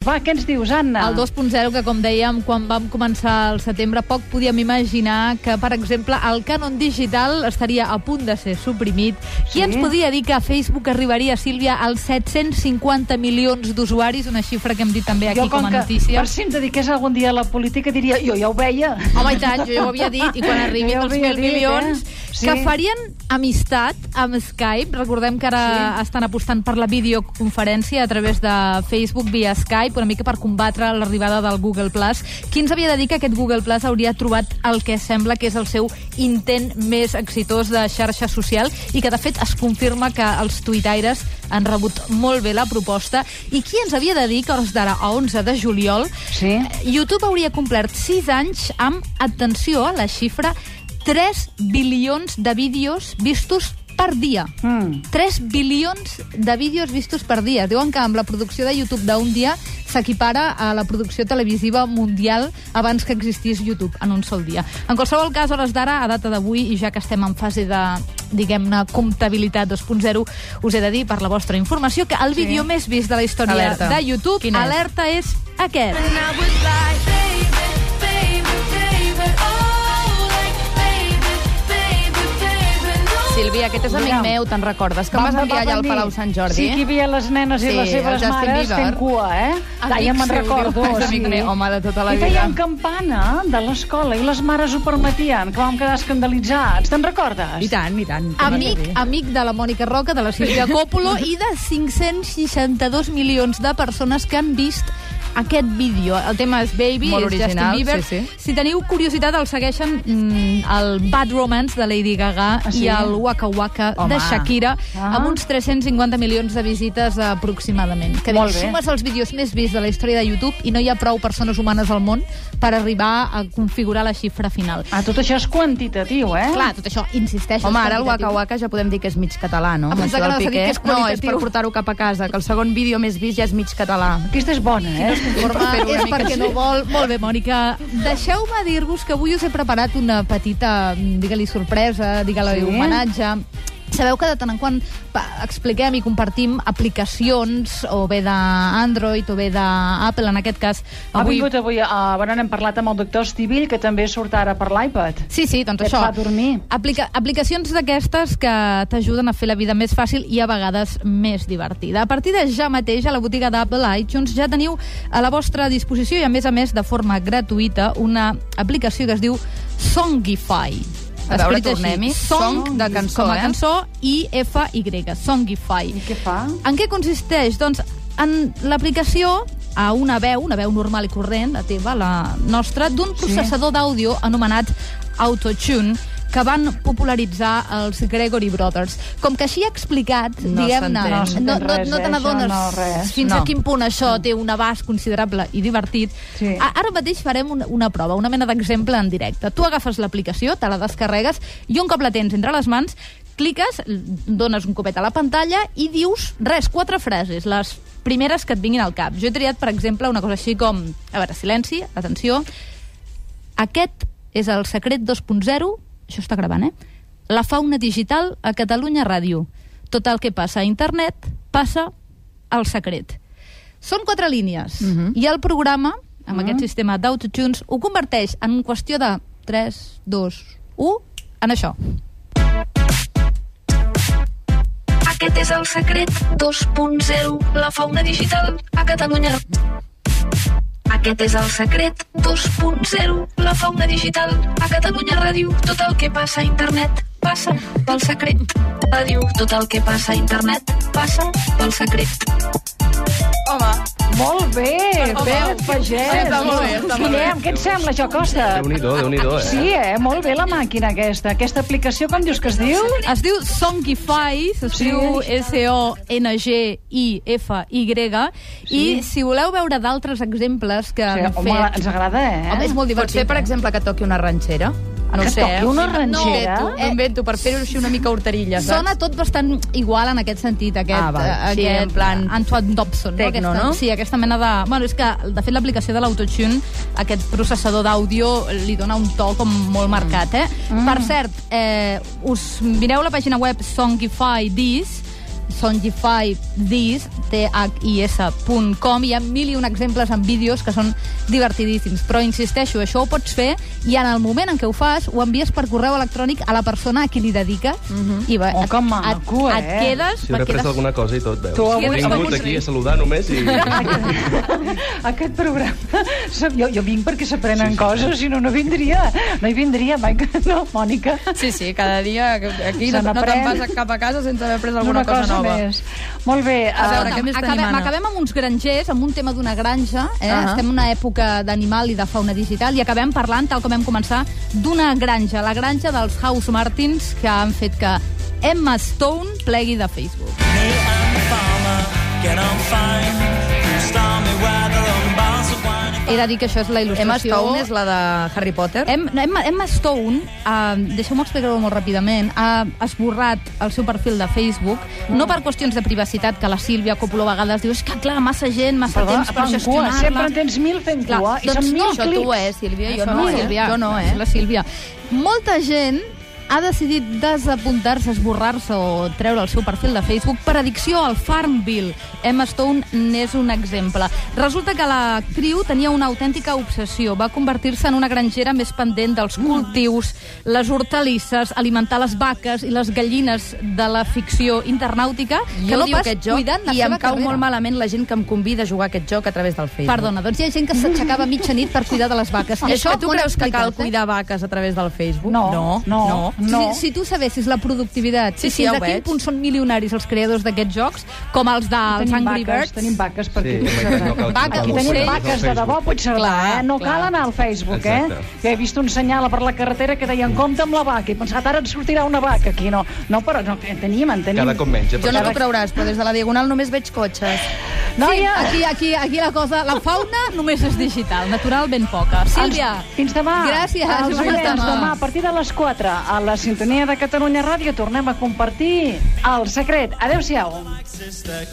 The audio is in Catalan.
Va, què ens dius, Anna? El 2.0, que com dèiem, quan vam començar el setembre, poc podíem imaginar que, per exemple, el cànon digital estaria a punt de ser suprimit. Qui Sí? ens podia dir que Facebook arribaria, Sílvia, als 750 milions d'usuaris, una xifra que hem dit també aquí jo, com com a que notícia. per si em dediqués algun dia a la política, diria, jo ja ho veia. Home, i tant, jo ja ho havia dit, i quan arribin Jo els mil dit, milions, eh? Sí. que farien amistat amb Skype. Recordem que ara sí. estan apostant per la videoconferència a través de Facebook via Skype, una mica per combatre l'arribada del Google+. Plus. Qui ens havia de dir que aquest Google Plus hauria trobat el que sembla que és el seu intent més exitós de xarxa social i que, de fet, es confirma que els tuitaires han rebut molt bé la proposta. I qui ens havia de dir que, a hores d'ara, a 11 de juliol, Sí. YouTube hauria complert 6 anys amb, atenció a la xifra, 3 bilions de vídeos vistos per dia. Mm. 3 bilions de vídeos vistos per dia. Diuen que amb la producció de YouTube d'un dia s'equipara a la producció televisiva mundial abans que existís YouTube en un sol dia. En qualsevol cas, hores d'ara, a data d'avui, i ja que estem en fase de, diguem-ne, comptabilitat 2.0, us he de dir, per la vostra informació, que el vídeo més vist de la història Alerta. de YouTube, Quin és? alerta, és aquest. Sílvia, aquest és amic Mira. meu, te'n recordes? Que em vas Va- enviar allà al. Palau Sant Jordi? Sí, que hi havia les nenes i Sí, les el seves mares Bieber. fent cua, eh? Amic ja me'n recordo. és amic meu, home, de tota la I vida. feien campana de l'escola i les mares ho permetien, que vam quedar escandalitzats. Te'n recordes? I tant, i tant. Amic, amic de la Mònica Roca, de la Sílvia Coppola i de 562 milions de persones que han vist aquest vídeo. El tema és Baby, Molt és original, Justin Bieber. sí, sí. Si teniu curiositat, el segueixen mm, el Bad Romance de Lady Gaga Ah, sí? i el Waka Waka Home. de Shakira, Ah. amb uns 350 milions de visites aproximadament. Que Molt bé. sumes els vídeos més vists de la història de YouTube i no hi ha prou persones humanes al món per arribar a configurar la xifra final. Ah, tot això és quantitatiu, eh? Clar, tot això, insisteixo, Home, és ara el. Waka Waka ja podem dir que és mig català, no? Ah, que Piqué. que és No, és per portar-ho cap a casa, que el segon vídeo més vist ja és mig català. Aquesta és bona, eh? Forma, fer-ho una és mica perquè així. no vol... Molt bé, Mònica. Deixeu-me dir-vos que avui us he preparat una petita, mm, digue-li sorpresa, digue-li Sí? homenatge. Sabeu que de tant en quant expliquem i compartim aplicacions, o bé d'Android, o bé d'Apple, en aquest cas. Ha vingut avui, uh, bueno, n'hem parlat amb el doctor Estivill, que també surt ara per l'iPad. Sí, sí, doncs Que et això. fa dormir. Aplica aplicacions d'aquestes que t'ajuden a fer la vida més fàcil i a vegades més divertida. A partir de ja mateix, a la botiga d'Apple iTunes ja teniu a la vostra disposició i, a més a més, de forma gratuïta, una aplicació que es diu Songify. A veure, tornem-hi. Song de cançó, com a eh? cançó, I-F-Y, Songify. I què fa? En què consisteix? Doncs en l'aplicació a una veu, una veu normal i corrent, la teva, la nostra, d'un processador d'àudio anomenat Autotune, que van popularitzar els Gregory Brothers. Com que així ha explicat, No diguem-ne. No no, no, no te n'adones no, fins No. a quin punt això té un abast considerable i divertit. Sí. Ara mateix farem una, una prova, una mena d'exemple en directe. Tu agafes l'aplicació, te la descarregues, i un cop la tens entre les mans, cliques, dones un copet a la pantalla i dius, res, quatre frases, les primeres que et vinguin al cap. Jo he triat, per exemple, una cosa així com... A veure, silenci, atenció. Aquest és el secret 2.0, això està gravant, eh? La fauna digital a Catalunya Ràdio. Tot el que passa a internet passa al secret. Són quatre línies. Mhm. I el programa, amb aquest sistema d'autotunes, ho converteix en qüestió de 3, 2, 1, en això. Aquest és el secret 2.0, la fauna digital a Catalunya. Aquest és el secret 2.0, la fauna digital a Catalunya Ràdio. Tot el que passa a internet passa pel secret. Ràdio, tot el que passa a internet passa pel secret. Home, Molt bé, Pere Pagès. Sí, està molt bé, està molt bé. Guillem, què et sembla, això, Costa? Déu-n'hi-do, Déu-n'hi-do, eh? Sí, eh? Molt bé la màquina aquesta. Aquesta aplicació, com dius que es diu? Es diu Songify, s'escriu S-O-N-G-I-F-Y, i si voleu veure d'altres exemples que Sí, han home, fet... ens agrada, eh? Home, és molt Pots divertit. fer, per eh? exemple, que toqui una ranxera? No Que sé, toqui eh? una No, ranxera? invento, Eh, invento, per fer-ho així una mica horterilla, saps? Sona tot bastant igual en aquest sentit, aquest, Ah, val. eh, Sí, aquest en plan Antoine Dobson. tecno, aquesta, no? Sí, aquesta mena de... Bueno, és que, de fet, l'aplicació de l'autotune, aquest processador d'àudio, li dona un to com molt marcat, eh? Mm. Per cert, eh, us mireu la pàgina web Songify This, songify.this, T-H-I-S.com. Hi ha mil i un exemples en vídeos que són divertidíssims. Però insisteixo, això ho pots fer i en el moment en què ho fas ho envies per correu electrònic a la persona a qui li dediques i va, Oh, que maco, et, eh? et quedes... Si hauré et pres quedes... alguna cosa i tot, veus. Tu avui- He vingut avui- aquí a saludar només i... Aquest programa... Jo, jo vinc perquè s'aprenen sí, sí, coses, si no, no vindria. No hi vindria mai. que- No, Mònica? Sí, sí, cada dia aquí Se no, no te'n vas cap a casa sense haver pres alguna Una cosa, nova. més. Molt bé. A veure, què més tenim, acabem, Anna? acabem amb uns grangers, amb un tema d'una granja. Eh? Ahà. Estem en una època d'animal i de fauna digital i acabem parlant, tal com vam començar, d'una granja, la granja dels House Martins, que han fet que Emma Stone plegui de Facebook. Me and the farmer get on fine He de dir que això és la il·lustració... Emma Stone és la de Harry Potter. Em, Emma, Emma Stone, uh, deixeu-me explicar-ho molt ràpidament, ha esborrat el seu perfil de Facebook, no per qüestions de privacitat, que la Sílvia Coppola a vegades diu és que, clar, massa gent, massa Perdó, temps per gestionar-la. Sempre en tens mil fent Clar, cua. I doncs són no, mil Això tu, clics. eh, Sílvia? Jo no, la eh? Sílvia. Jo no, eh? És la Sílvia. Molta gent ha decidit desapuntar-se, esborrar-se o treure el seu perfil de Facebook per addicció al Farmville. Emma Stone n'és un exemple. Resulta que l'actriu tenia una autèntica obsessió. Va convertir-se en una grangera més pendent dels cultius, les hortalisses, alimentar les vaques i les gallines de la ficció internàutica, que Jo no pas joc cuidant la i seva em cau carrera. molt malament la gent que em convida a jugar a aquest joc a través del Facebook. Perdona, doncs hi ha gent que s'aixecava a mitjanit per cuidar de les vaques. I És que tu creus que cal cuidar vaques a través del Facebook? No, no. no. no. No. Si, si tu sabessis la productivitat Sí, sí, fins ja a quin veig. punt són milionaris els creadors d'aquests jocs, com els dels Angry vaques, Birds... tenim vaques per Sí, aquí. que cal- Vaca, Aquí tenim vaques de debò. Puigcerdà, Clar, eh? No clar. cal anar al Facebook, Exacte. eh? Ja he vist un senyal per la carretera que deia compte amb la vaca, i he pensat, ara et sortirà una vaca aquí. No, no però no, en tenim, en tenim. Cada cop menys, eh, Jo no t'ho creuràs, però des de la Diagonal només veig cotxes. Noia, Aquí, aquí, aquí la cosa... La fauna només és digital, natural ben poca. Sílvia, Fins demà. Gràcies, Els fins demà. demà a partir de les 4 a la sintonia de Catalunya Ràdio tornem a compartir el secret. Adéu-siau. Sister,